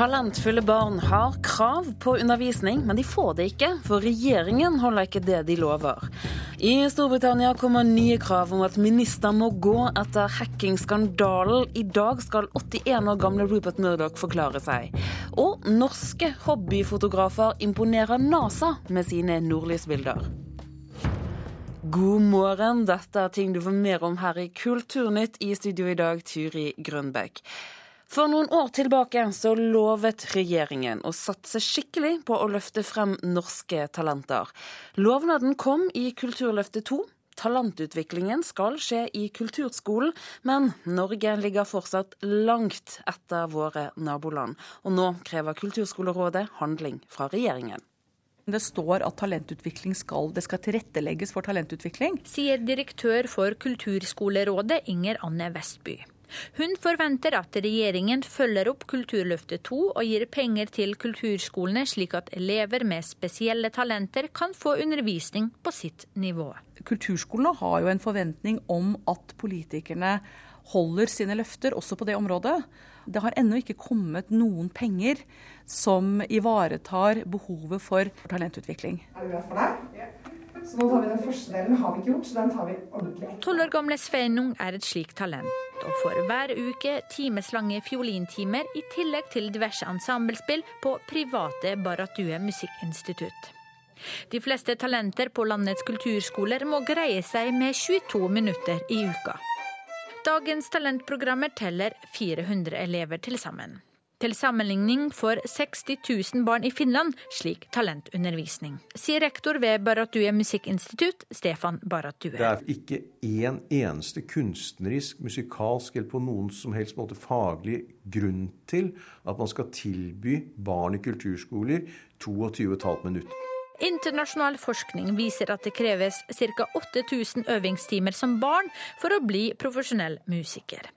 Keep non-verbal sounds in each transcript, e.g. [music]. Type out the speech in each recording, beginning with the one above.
Talentfulle barn har krav på undervisning, men de får det ikke, for regjeringen holder ikke det de lover. I Storbritannia kommer nye krav om at minister må gå etter hackingskandalen. I dag skal 81 år gamle Rupert Murdoch forklare seg. Og norske hobbyfotografer imponerer NASA med sine nordlysbilder. God morgen, dette er ting du får mer om her i Kulturnytt. I studio i dag, Turi Grønbekk. For noen år tilbake så lovet regjeringen å satse skikkelig på å løfte frem norske talenter. Lovnaden kom i Kulturløftet 2. Talentutviklingen skal skje i kulturskolen, men Norge ligger fortsatt langt etter våre naboland. Og nå krever Kulturskolerådet handling fra regjeringen. Det står at talentutvikling skal, det skal tilrettelegges for talentutvikling. Sier direktør for Kulturskolerådet Inger Anne Vestby. Hun forventer at regjeringen følger opp Kulturløftet 2 og gir penger til kulturskolene, slik at elever med spesielle talenter kan få undervisning på sitt nivå. Kulturskolene har jo en forventning om at politikerne holder sine løfter også på det området. Det har ennå ikke kommet noen penger som ivaretar behovet for talentutvikling. Er du glad for det? Så nå tar vi den første delen, har vi ikke gjort, så den tar vi ordentlig. Tolv år gamle Sveinung er et slikt talent, og får hver uke timeslange fiolintimer i tillegg til diverse ensemblespill på private Baratue musikkinstitutt. De fleste talenter på landets kulturskoler må greie seg med 22 minutter i uka. Dagens talentprogrammer teller 400 elever til sammen. Til sammenligning får 60 000 barn i Finland slik talentundervisning, sier rektor ved Baratue musikkinstitutt, Stefan Baratue. Det er ikke én eneste kunstnerisk, musikalsk eller på noen som helst måte faglig grunn til at man skal tilby barn i kulturskoler 22,5 minutter. Internasjonal forskning viser at det kreves ca. 8000 øvingstimer som barn for å bli profesjonell musiker.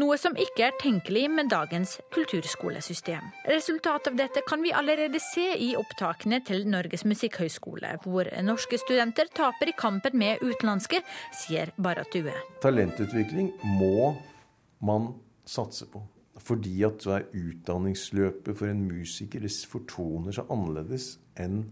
Noe som ikke er tenkelig med dagens kulturskolesystem. Resultatet av dette kan vi allerede se i opptakene til Norges musikkhøgskole, hvor norske studenter taper i kampen med utenlandske, sier Baratue. Talentutvikling må man satse på. Fordi at utdanningsløpet for en musiker fortoner seg annerledes enn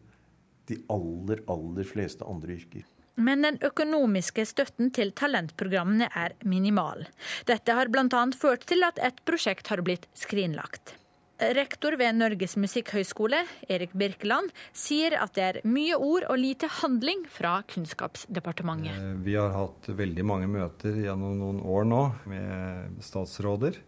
de aller, aller fleste andre yrker. Men den økonomiske støtten til talentprogrammene er minimal. Dette har bl.a. ført til at et prosjekt har blitt skrinlagt. Rektor ved Norges musikkhøgskole, Erik Birkeland, sier at det er mye ord og lite handling fra Kunnskapsdepartementet. Eh, vi har hatt veldig mange møter gjennom noen år nå med statsråder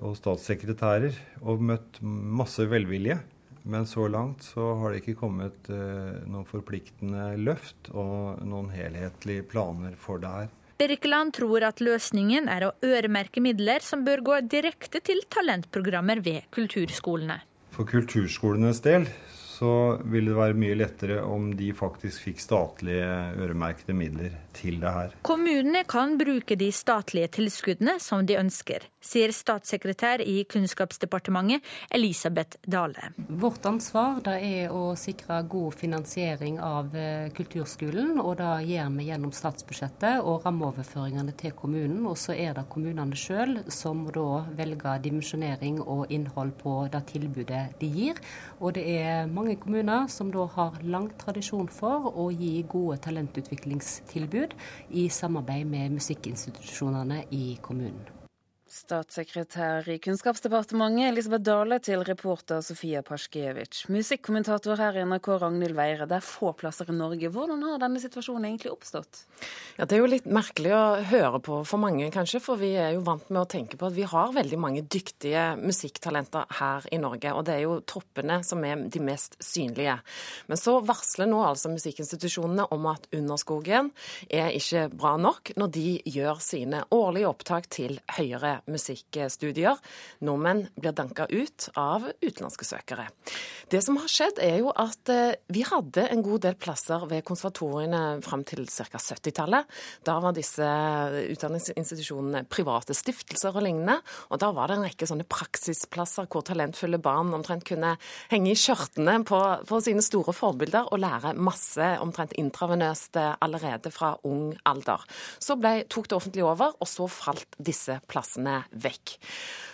og statssekretærer, og møtt masse velvilje. Men så langt så har det ikke kommet eh, noen forpliktende løft og noen helhetlige planer for det her. Birkeland tror at løsningen er å øremerke midler som bør gå direkte til talentprogrammer ved kulturskolene. For kulturskolenes del så ville det være mye lettere om de faktisk fikk statlige øremerkede midler til det her. Kommunene kan bruke de statlige tilskuddene som de ønsker, sier statssekretær i Kunnskapsdepartementet Elisabeth Dale. Vårt ansvar er å sikre god finansiering av eh, kulturskolen, og det gjør vi gjennom statsbudsjettet og rammeoverføringene til kommunen. Og så er det kommunene sjøl som da velger dimensjonering og innhold på det tilbudet de gir. Og det er mange mange kommuner som da har lang tradisjon for å gi gode talentutviklingstilbud i samarbeid med musikkinstitusjonene i kommunen. Statssekretær i Kunnskapsdepartementet Elisabeth Dale til reporter Sofia Pasjkevitsj. Musikkommentator her i NRK Ragnhild Weire, det er få plasser i Norge. Hvordan har denne situasjonen egentlig oppstått? Ja, Det er jo litt merkelig å høre på for mange, kanskje. For vi er jo vant med å tenke på at vi har veldig mange dyktige musikktalenter her i Norge. Og det er jo toppene som er de mest synlige. Men så varsler nå altså musikkinstitusjonene om at Underskogen er ikke bra nok når de gjør sine årlige opptak til høyere musikkstudier. Nordmenn blir danka ut av utenlandske søkere. Det som har skjedd, er jo at eh, vi hadde en god del plasser ved konservatoriene fram til ca. 70-tallet. Da var disse utdanningsinstitusjonene private stiftelser og lignende. Og da var det en rekke sånne praksisplasser hvor talentfulle barn omtrent kunne henge i skjørtene på, på sine store forbilder og lære masse omtrent intravenøst allerede fra ung alder. Så ble, tok det offentlige over, og så falt disse plassene forsvinner vekk.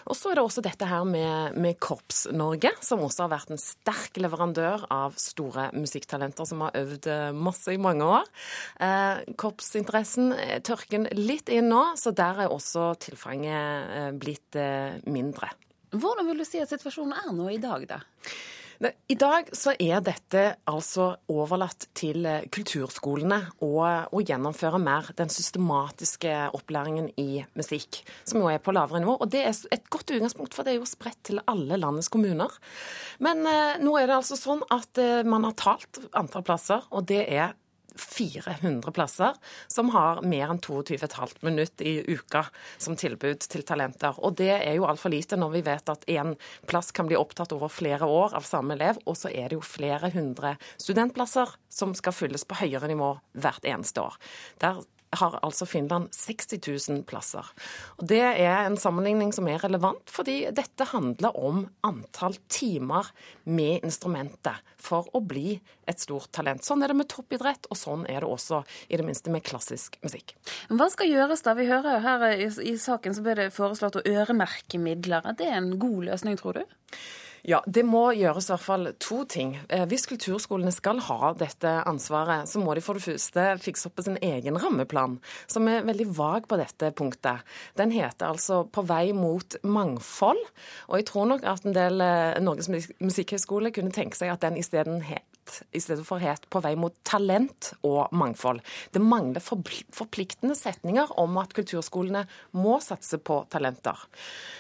Og så er det også dette her med, med Korps-Norge, som også har vært en sterk leverandør av store musikktalenter som har øvd eh, masse i mange år. Eh, korpsinteressen eh, tørker litt inn nå, så der er også tilfanget eh, blitt mindre. Hvordan vil du si at situasjonen er nå i dag, da? I dag så er dette altså overlatt til eh, kulturskolene å, gjennomføre mer den systematiske opplæringen i musikk, som jo er på lavere nivå. Og det er et godt utgangspunkt, for det er jo spredt til alle landets kommuner. Men eh, nå er det altså sånn at eh, man har talt antall plasser, og det er 400 plasser som har mer enn 22,5 minutt i uka som tilbud til talenter. Og det er jo altfor lite når vi vet at én plass kan bli opptatt over flere år av samme elev, og så er det jo flere hundre studentplasser som skal fylles på høyere nivå hvert eneste år. Der har altså Finland 60 000 plasser. Og Det er en sammenligning som er relevant, fordi dette handler om antall timer med instrumentet for å bli et stort talent. Sånn er det med toppidrett, og sånn er det også i det minste med klassisk musikk. Hva skal gjøres da? Vi hører her i, i saken så ble det foreslått å øremerke midler. Er det en god løsning, tror du? Ja, det må gjøres i hvert fall to ting. Eh, hvis kulturskolene skal ha dette ansvaret, så må de for det første fikse opp sin egen rammeplan, som er veldig vag på dette punktet. Den heter altså 'På vei mot mangfold', og jeg tror nok at en del eh, Norges musikkhøgskole kunne tenke seg at den isteden i stedet for het 'På vei mot talent og mangfold'. Det mangler forpliktende setninger om at kulturskolene må satse på talenter.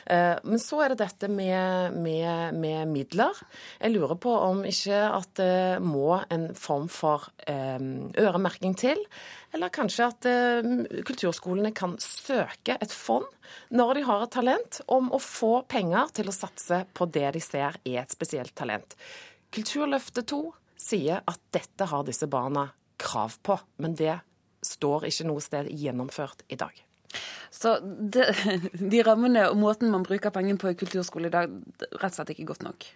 Eh, men så er det dette med, med, med midler. Jeg lurer på om ikke at det må en form for eh, øremerking til. Eller kanskje at eh, kulturskolene kan søke et fond når de har et talent, om å få penger til å satse på det de ser er et spesielt talent. Kulturløftet 2 sier at dette har disse barna krav på, men det står ikke noe sted gjennomført i dag. Så det, de rammene og måten man bruker pengene på i kulturskole i dag, rett og slett ikke godt nok?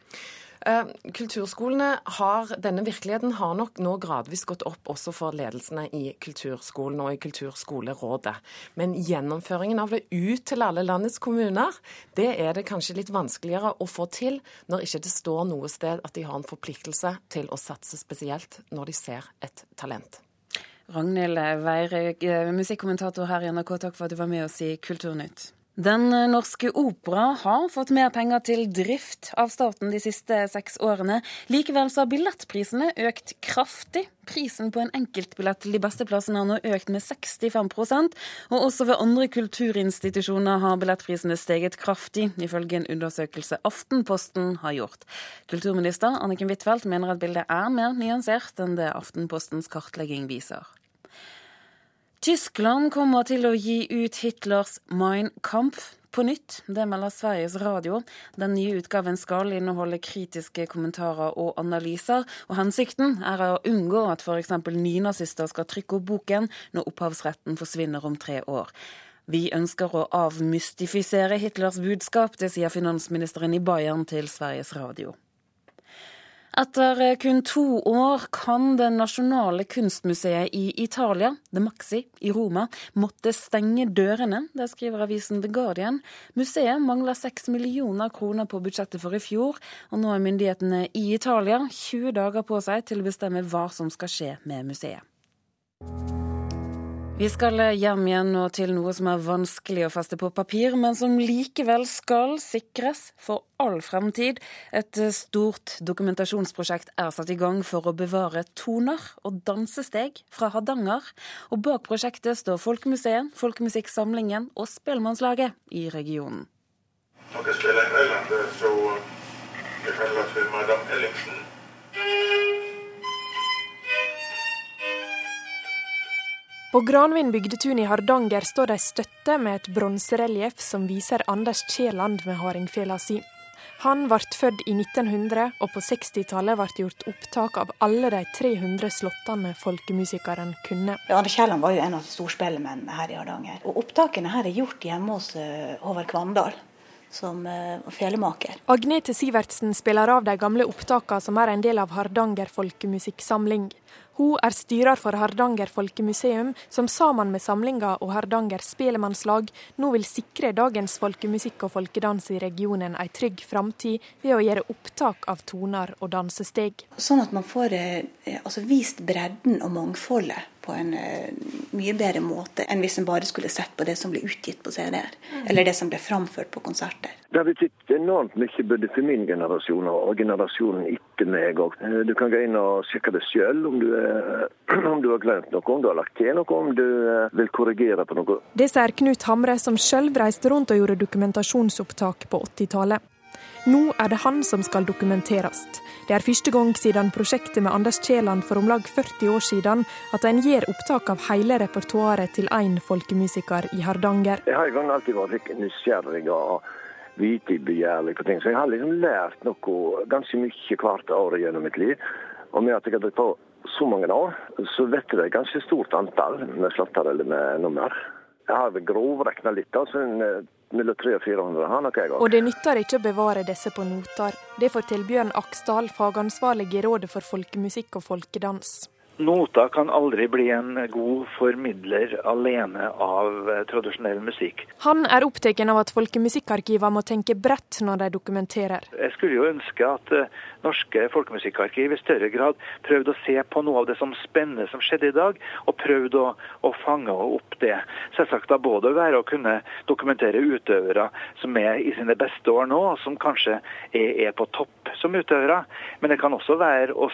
Eh, kulturskolene har, Denne virkeligheten har nok nå gradvis gått opp også for ledelsene i kulturskolen og i Kulturskolerådet. Men gjennomføringen av det ut til alle landets kommuner, det er det kanskje litt vanskeligere å få til når ikke det står noe sted at de har en forpliktelse til å satse spesielt når de ser et talent. Ragnhild Weire, eh, musikkommentator her i NRK, takk for at du var med oss i Kulturnytt. Den norske opera har fått mer penger til drift av staten de siste seks årene. Likevel så har billettprisene økt kraftig. Prisen på en enkeltbillett til de beste plassene har nå økt med 65% og også ved andre kulturinstitusjoner har billettprisene steget kraftig, ifølge en undersøkelse Aftenposten har gjort. Kulturminister Anniken Huitfeldt mener at bildet er mer nyansert enn det Aftenpostens kartlegging viser. Tyskland kommer til å gi ut Hitlers Mein Kampf på nytt. Det melder Sveriges Radio. Den nye utgaven skal inneholde kritiske kommentarer og analyser. Og hensikten er å unngå at f.eks. nynazister skal trykke opp boken når opphavsretten forsvinner om tre år. Vi ønsker å avmystifisere Hitlers budskap, det sier finansministeren i Bayern til Sveriges Radio. Etter eh, kun to år kan Det nasjonale kunstmuseet i Italia, The Maxi i Roma, måtte stenge dørene. Det skriver avisen The Guardian. Museet mangler seks millioner kroner på budsjettet for i fjor, og nå er myndighetene i Italia 20 dager på seg til å bestemme hva som skal skje med museet. Vi skal hjem igjen nå til noe som er vanskelig å feste på papir, men som likevel skal sikres for all fremtid. Et stort dokumentasjonsprosjekt er satt i gang for å bevare toner og dansesteg fra Hardanger. Og bak prosjektet står Folkemuseet, Folkemusikksamlingen og Spellemannslaget i regionen. Dere spiller i Ellende, så det kalles Madame Ellingsen. På Granvin bygdetun i Hardanger står det støtte med et bronserelieff som viser Anders Kielland med hardingfela si. Han ble født i 1900, og på 60-tallet ble gjort opptak av alle de 300 slåttene folkemusikeren kunne. Anders Kielland var jo en av storspillemennene her i Hardanger. Og Opptakene her er gjort hjemme hos eh, Håvard Kvandal som uh, felemaker. Agnete Sivertsen spiller av de gamle opptakene som er en del av Hardanger folkemusikksamling. Hun er styrer for Hardanger folkemuseum, som sammen med samlinga og Hardanger spelemannslag nå vil sikre dagens folkemusikk og folkedans i regionen en trygg framtid ved å gjøre opptak av toner og dansesteg. Sånn at man får eh, altså vist bredden og mangfoldet på en uh, mye bedre måte enn hvis en bare skulle sett på det som ble utgitt på CD-er, mm. eller det som ble framført på konserter. Det har betydd enormt mye både for min generasjon og generasjonen etter meg òg. Eh, du kan gå inn og sjekke det sjøl om, [clears throat] om, du har glemt noe, om du har lagt til noe, om du uh, vil korrigere på noe. Det sier Knut Hamre, som sjøl reiste rundt og gjorde dokumentasjonsopptak på 80-tallet. Nå er det han som skal dokumenteres. Det er første gang siden prosjektet med Anders Kielland for om lag 40 år siden at en gjør opptak av hele repertoaret til én folkemusiker i Hardanger. Jeg har alltid vært nysgjerrig og vitebegjærlig på ting, så jeg har liksom lært noe ganske mye hvert år gjennom mitt liv. Og med at jeg har drevet på så mange år, så vet jeg et ganske stort antall med slatter eller med nummer. Jeg har grovregna litt. altså en mellom 300 og 400 har nok jeg òg. Og det nytter ikke å bevare disse på noter. Det forteller Bjørn Aksdal, fagansvarlig i Rådet for folkemusikk og folkedans. Nota kan aldri bli en god formidler alene av eh, tradisjonell musikk. Han er opptatt av at folkemusikkarkivene må tenke bredt når de dokumenterer. Jeg skulle jo ønske at uh, norske folkemusikkarkiv i større grad prøvde å se på noe av det som spennende som skjedde i dag, og prøvde å, å fange opp det. Selvsagt da både være å kunne dokumentere utøvere som er i sine beste år nå, og som kanskje er, er på topp som utøvere, men det kan også være å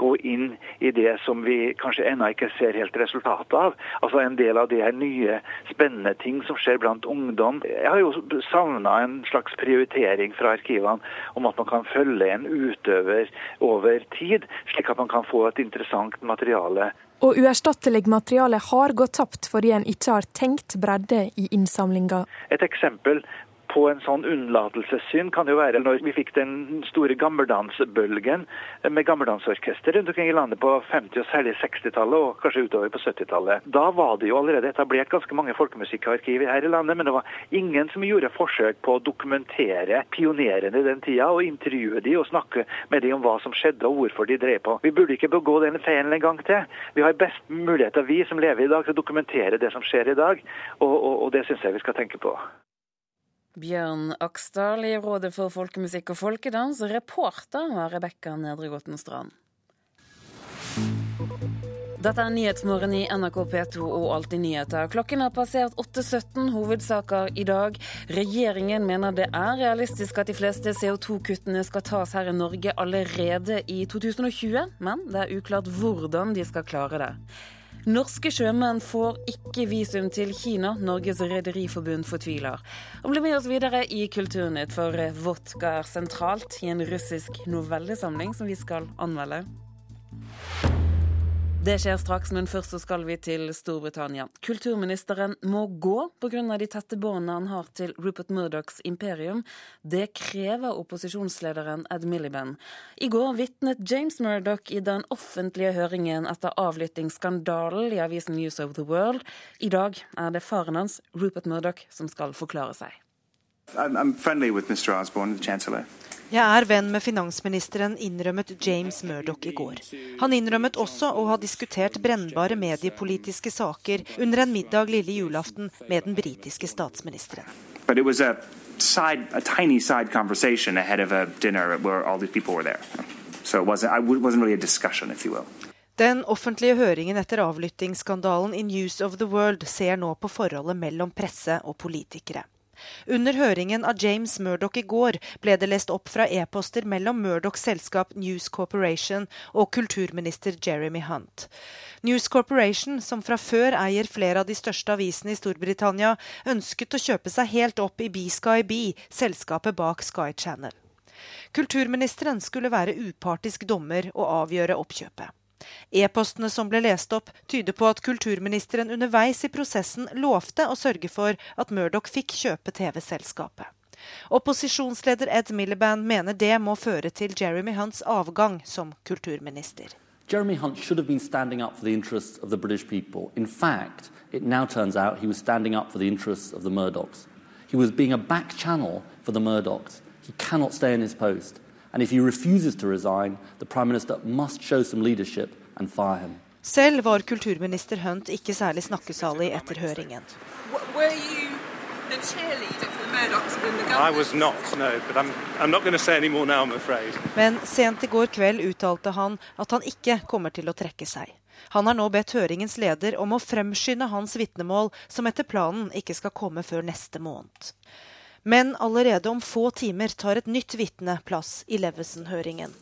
gå inn i det som vi kanskje ennå ikke ser helt resultatet av. Altså en del av de her nye, spennende ting som skjer blant ungdom. Jeg har jo savna en slags prioritering fra arkivene om at man kan følge en utøver over tid, slik at man kan få et interessant materiale. Og uerstattelig materiale har gått tapt fordi en ikke har tenkt bredde i innsamlinga. Et eksempel på en sånn unnlatelsessynd kan jo være når vi fikk den store gammeldansbølgen med gammeldansorkester rundt omkring i landet på 50- og særlig 60-tallet, og kanskje utover på 70-tallet. Da var det jo allerede etablert ganske mange folkemusikkarkiv her i landet, men det var ingen som gjorde forsøk på å dokumentere pionerene i den tida, og intervjue de og snakke med de om hva som skjedde og hvorfor de drev på. Vi burde ikke begå den feilen en gang til. Vi har best muligheter, vi som lever i dag, til å dokumentere det som skjer i dag, og, og, og det syns jeg vi skal tenke på. Bjørn Aksdal i Rådet for folkemusikk og folkedans. Reporter var Rebekka Nedregåten Strand. Dette er Nyhetsmorgen i NRK P2 og Alltid nyheter. Klokken har passert 8.17. Hovedsaker i dag. Regjeringen mener det er realistisk at de fleste CO2-kuttene skal tas her i Norge allerede i 2020, men det er uklart hvordan de skal klare det. Norske sjømenn får ikke visum til Kina. Norges rederiforbund fortviler. Og bli med oss videre i Kulturnytt, for vodka er sentralt i en russisk novellesamling som vi skal anmelde. Det skjer straks, men først så skal vi til Storbritannia. Kulturministeren må gå pga. de tette båndene han har til Rupert Murdochs imperium. Det krever opposisjonslederen Ed Miliband. I går vitnet James Murdoch i den offentlige høringen etter avlyttingsskandalen i avisen News of the World. I dag er det faren hans, Rupert Murdoch, som skal forklare seg. I'm, I'm friendly with Mr. Osborne, the Chancellor. Jeg er venn med finansministeren, innrømmet James Murdoch i går. Han innrømmet også å ha diskutert brennbare mediepolitiske saker under en middag lille julaften med den britiske statsministeren. Side, a tiny side conversation ahead of a dinner where all these people were there. So it wasn't, wasn't really a discussion, if you will. Den offentlige høringen etter avlyttingsskandalen i News of the World ser nå på forholdet mellom presse og politikere. Under høringen av James Murdoch i går ble det lest opp fra e-poster mellom Murdochs selskap News Corporation og kulturminister Jeremy Hunt. News Corporation, som fra før eier flere av de største avisene i Storbritannia, ønsket å kjøpe seg helt opp i B-Sky B, selskapet bak Sky Channel. Kulturministeren skulle være upartisk dommer og avgjøre oppkjøpet. E-postene som ble lest opp, tyder på at kulturministeren underveis i prosessen lovte å sørge for at Murdoch fikk kjøpe TV-selskapet. Opposisjonsleder Ed Miliband mener det må føre til Jeremy Hunts avgang som kulturminister. Jeremy Hunt should have been standing up for the interests of the British people. In fact, it now turns out he was standing up for the interests of the Murdochs. He was being a back channel for the Murdochs. He cannot stay in his post. And if he refuses to resign, the Prime Minister must show some leadership and fire him. Selv var kulturminister Hunt ikke særlig snakkesalig etter høringen. Men sent i går kveld uttalte han at han ikke kommer til å trekke seg. Han har nå bedt høringens leder om å fremskynde hans vitnemål, som etter planen ikke skal komme før neste måned. Men allerede om få timer tar et nytt vitne plass i Levesen-høringen.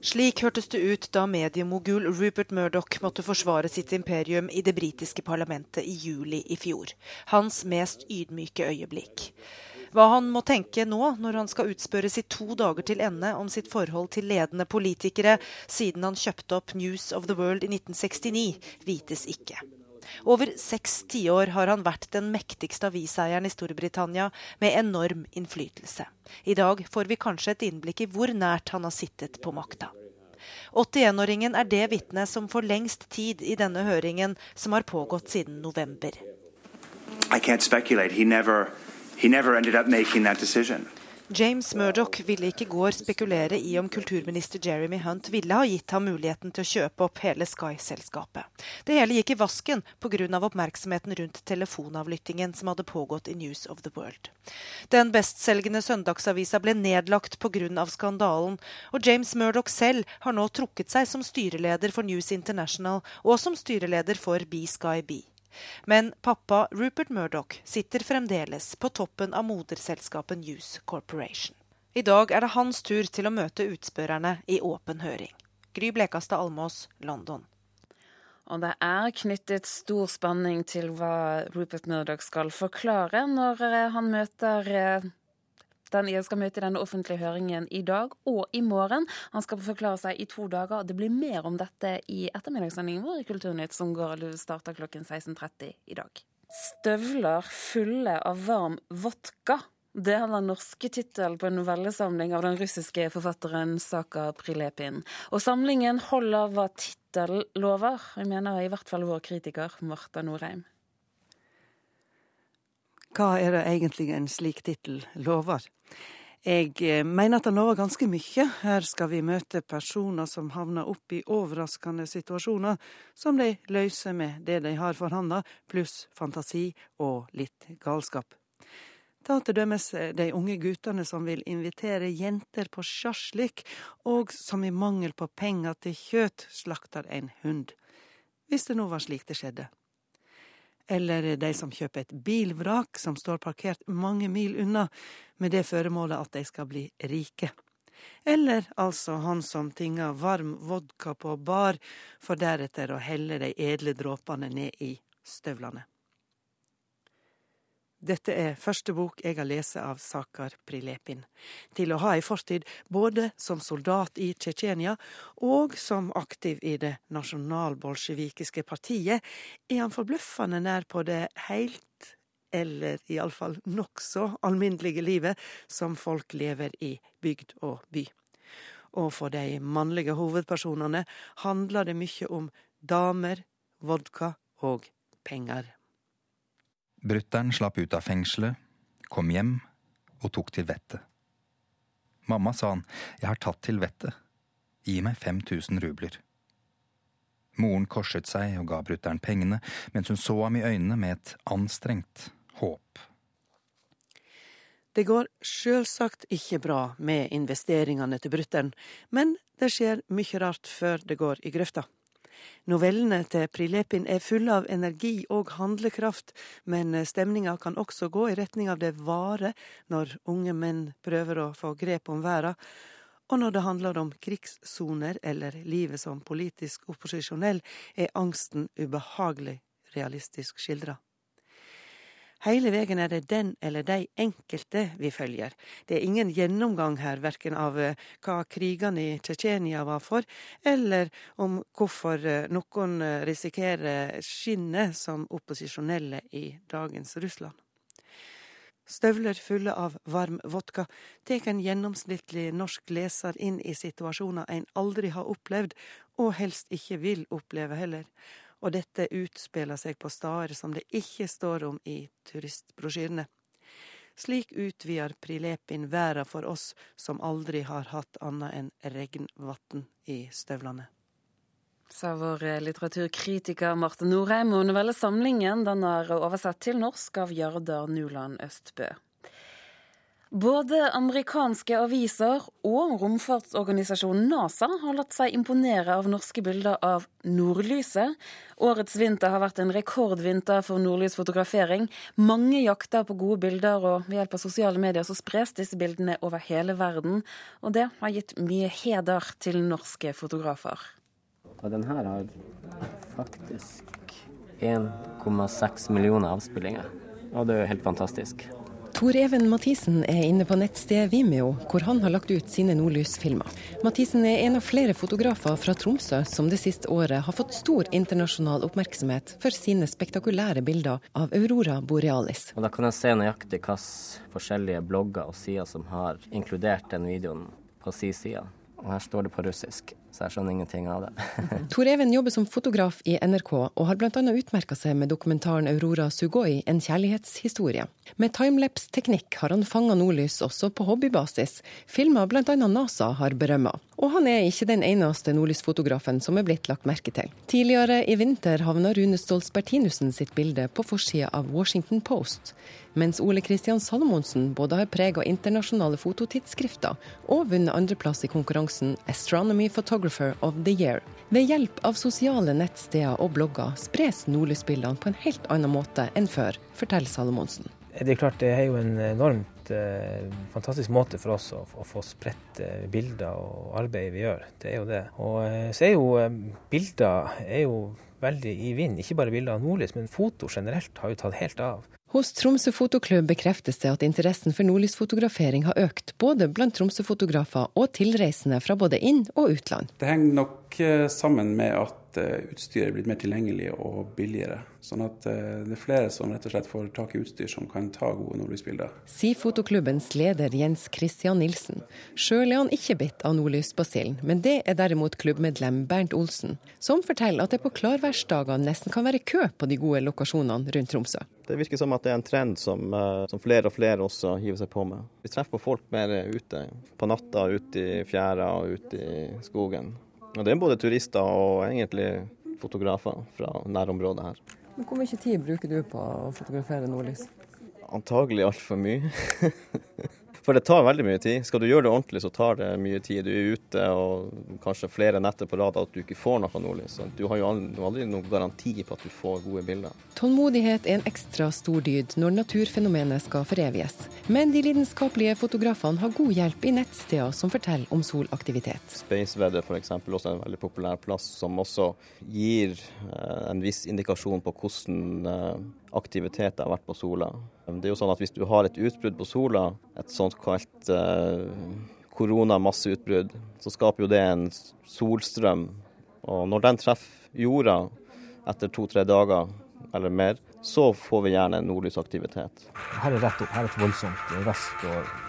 Slik hørtes det ut da mediemogul Rupert Murdoch måtte forsvare sitt imperium i det britiske parlamentet i juli i fjor. Hans mest ydmyke øyeblikk. Hva han må tenke nå, når han skal utspørres i to dager til ende om sitt forhold til ledende politikere siden han kjøpte opp News of the World i 1969, vites ikke. Over seks tiår har han vært den mektigste aviseieren i Storbritannia, med enorm innflytelse. I dag får vi kanskje et innblikk i hvor nært han har sittet på makta. 81-åringen er det vitnet som får lengst tid i denne høringen, som har pågått siden november. I can't speculate. He never he never ended up making that decision. James Murdoch ville ikke i går spekulere i om kulturminister Jeremy Hunt ville ha gitt ham muligheten til å kjøpe opp hele Sky-selskapet. Det hele gikk i vasken pga. oppmerksomheten rundt telefonavlyttingen som hadde pågått i News of the World. Den bestselgende søndagsavisa ble nedlagt pga. skandalen, og James Murdoch selv har nå trukket seg som styreleder for News International og som styreleder for Be Sky Be. Men pappa Rupert Murdoch sitter fremdeles på toppen av moderselskapet News Corporation. I dag er det hans tur til å møte utspørrerne i åpen høring. Gry Blekastad Almås, London. Og det er knyttet stor spenning til hva Rupert Murdoch skal forklare når eh, han møter eh, den skal møte i denne offentlige høringen i dag og i morgen. Han skal forklare seg i to dager. Det blir mer om dette i ettermiddagssendingen vår i Kulturnytt, som går, starter klokken 16.30 i dag. Støvler fulle av varm vodka. Det er den norske tittelen på en novellesamling av den russiske forfatteren Saka Prilepin. Og samlingen holder hva tittelen lover, mener i hvert fall vår kritiker Marta Norheim. Hva er det egentlig en slik tittel lover? Jeg eh, mener at den lover ganske mye. Her skal vi møte personer som havner opp i overraskende situasjoner, som de løser med det de har for handa, pluss fantasi og litt galskap. Ta til dømes eh, de unge guttene som vil invitere jenter på sjarslik, og som i mangel på penger til kjøtt slakter en hund. Hvis det nå var slik det skjedde eller de som kjøper et bilvrak som står parkert mange mil unna, med det føremålet at de skal bli rike. Eller altså han som tinger varm vodka på bar, for deretter å helle de edle dråpene ned i støvlene. Dette er første bok jeg har lest av Sakar Prilepin. Til å ha ei fortid både som soldat i Tsjetsjenia og som aktiv i det nasjonalbolsjevikiske partiet, er han forbløffende nær på det heilt, eller iallfall nokså alminnelige livet som folk lever i bygd og by. Og for de mannlige hovedpersonene handler det mye om damer, vodka og penger. Brutter'n slapp ut av fengselet, kom hjem og tok til vettet. Mamma, sa han, jeg har tatt til vettet. Gi meg 5000 rubler. Moren korset seg og ga brutter'n pengene, mens hun så ham i øynene med et anstrengt håp. Det går sjølsagt ikke bra med investeringene til brutter'n, men det skjer mye rart før det går i grøfta. Novellene til Prilepin er fulle av energi og handlekraft, men stemninga kan også gå i retning av det vare når unge menn prøver å få grep om verda, og når det handler om krigssoner eller livet som politisk opposisjonell, er angsten ubehagelig realistisk skildra. Hele veien er det den eller de enkelte vi følger. Det er ingen gjennomgang her, verken av eh, hva krigene i Tsjetsjenia var for, eller om hvorfor eh, noen eh, risikerer skinnet som opposisjonelle i dagens Russland. Støvler fulle av varm vodka tar en gjennomsnittlig norsk leser inn i situasjoner en aldri har opplevd, og helst ikke vil oppleve heller og dette utspiller seg på steder som det ikke står om i turistbrosjyrene. Slik utvider Prilepin verda for oss som aldri har hatt annet enn regnvann i støvlene. Sa vår litteraturkritiker Marte Norheim, og novellesamlingen den er oversatt til norsk av Jardar Nuland Østbø. Både amerikanske aviser og romfartsorganisasjonen NASA har latt seg imponere av norske bilder av nordlyset. Årets vinter har vært en rekordvinter for nordlysfotografering. Mange jakter på gode bilder, og ved hjelp av sosiale medier så spres disse bildene over hele verden. Og det har gitt mye heder til norske fotografer. Og den her har faktisk 1,6 millioner avspillinger. Og det er jo helt fantastisk. Tor Even Mathisen er inne på nettstedet Vimeo, hvor han har lagt ut sine nordlysfilmer. Mathisen er en av flere fotografer fra Tromsø som det siste året har fått stor internasjonal oppmerksomhet for sine spektakulære bilder av aurora borealis. Og Da kan jeg se nøyaktig hvilke forskjellige blogger og sider som har inkludert den videoen på sin side. Og her står det på russisk så jeg skjønner ingenting av det. [laughs] Tor Even jobber som fotograf i NRK, og har bl.a. utmerka seg med dokumentaren 'Aurora Sugoi en kjærlighetshistorie'. Med timelapse-teknikk har han fanga nordlys også på hobbybasis. Filmer bl.a. NASA har berømma. Og han er ikke den eneste nordlysfotografen som er blitt lagt merke til. Tidligere i vinter havna Rune Stolz Bertinussen sitt bilde på forsida av Washington Post mens Ole Kristian Salomonsen både har prega internasjonale fototidsskrifter og vunnet andreplass i konkurransen Astronomy Photographer of the Year. Ved hjelp av sosiale nettsteder og blogger spres nordlysbildene på en helt annen måte enn før, forteller Salomonsen. Det er klart det er jo en enormt eh, fantastisk måte for oss å, å få spredt eh, bilder og arbeidet vi gjør. Det er jo det. Og eh, så er jo eh, bilder er jo veldig i vind. Ikke bare bilder av nordlys, men foto generelt har jo tatt helt av. Hos Tromsø Fotoklubb bekreftes det at interessen for nordlysfotografering har økt, både blant Tromsø-fotografer og tilreisende fra både inn- og utland. Det henger nok eh, sammen med at eh, utstyret er blitt mer tilgjengelig og billigere. Sånn at eh, det er flere som rett og slett får tak i utstyr som kan ta gode nordlysbilder. Sier fotoklubbens leder Jens Christian Nilsen. Sjøl er han ikke bitt av nordlysbasillen, men det er derimot klubbmedlem Bernt Olsen, som forteller at det på klarværsdager nesten kan være kø på de gode lokasjonene rundt Tromsø. Det virker som at det er en trend som, eh, som, flere og flere også hiver seg på med. Vi treffer på folk mer ute. På natta, ute i fjæra og ute i skogen. Og det er både turister og egentlig fotografer fra nærområdet her. Men Hvor mye tid bruker du på å fotografere nordlys? Antagelig altfor mye. [laughs] For det tar veldig mye tid. Skal du gjøre det ordentlig, så tar det mye tid. Du er ute og kanskje flere netter på rad at du ikke får noe nordlys. Du har jo aldri noen garanti på at du får gode bilder. Tålmodighet er en ekstra stor dyd når naturfenomenet skal foreviges. Men de lidenskapelige fotografene har god hjelp i nettsteder som forteller om solaktivitet. Spaceweather f.eks. også en veldig populær plass, som også gir eh, en viss indikasjon på hvordan eh, aktivitet det har vært på sola. Det er jo sånn at Hvis du har et utbrudd på sola, et sånt kalt eh, koronamasseutbrudd, så skaper jo det en solstrøm. Og når den treffer jorda etter to-tre dager eller mer, så får vi gjerne nordlysaktivitet. Her er rett opp, her er et voldsomt vest og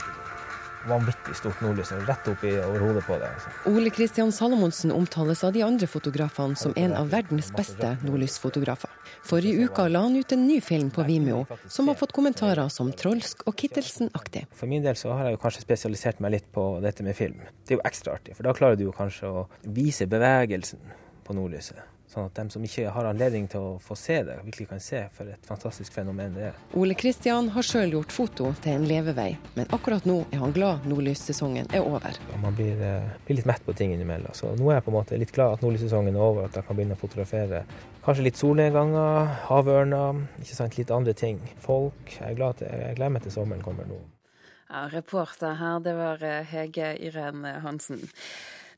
vanvittig stort nordlys rett opp i over hodet på deg. Altså. Ole Kristian Salomonsen omtales av de andre fotografene som en av verdens beste nordlysfotografer. Forrige uke la han ut en ny film på Vimeo som har fått kommentarer som trolsk og Kittelsen-aktig. For min del så har jeg jo kanskje spesialisert meg litt på dette med film. Det er jo ekstra artig, for da klarer du jo kanskje å vise bevegelsen på nordlyset. Sånn at de som ikke har anledning til å få se det, virkelig kan se for et fantastisk fenomen det er. Ole Kristian har sjøl gjort foto til en levevei, men akkurat nå er han glad nordlyssesongen er over. Man blir, eh, blir, litt mett på ting innimellom. Så nå er jeg på en måte litt glad at nordlyssesongen er over, at jeg kan begynne å fotografere kanskje litt solnedganger, havørner, ikke sant, litt andre ting. Folk. Jeg, er glad at jeg gleder meg til sommeren kommer nå. Ja, reporter her, det var eh, Hege Irene Hansen.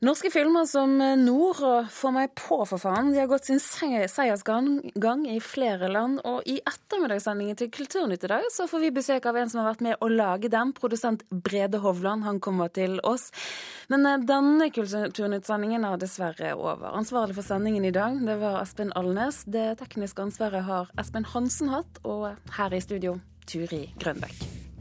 Norske filmer som Nord og Få meg på, for faen, de har gått sin seiersgang i flere land. Og i ettermiddagssendingen til Kulturnytt i dag så får vi besøk av en som har vært med å lage dem. Produsent Brede Hovland. Han kommer til oss. Men eh, denne Kulturnytt-sendingen er dessverre over. Ansvarlig for sendingen i dag, det var Espen Alnes. Det tekniske ansvaret har Espen Hansen hatt. Og her i studio, Turi Grønbekk.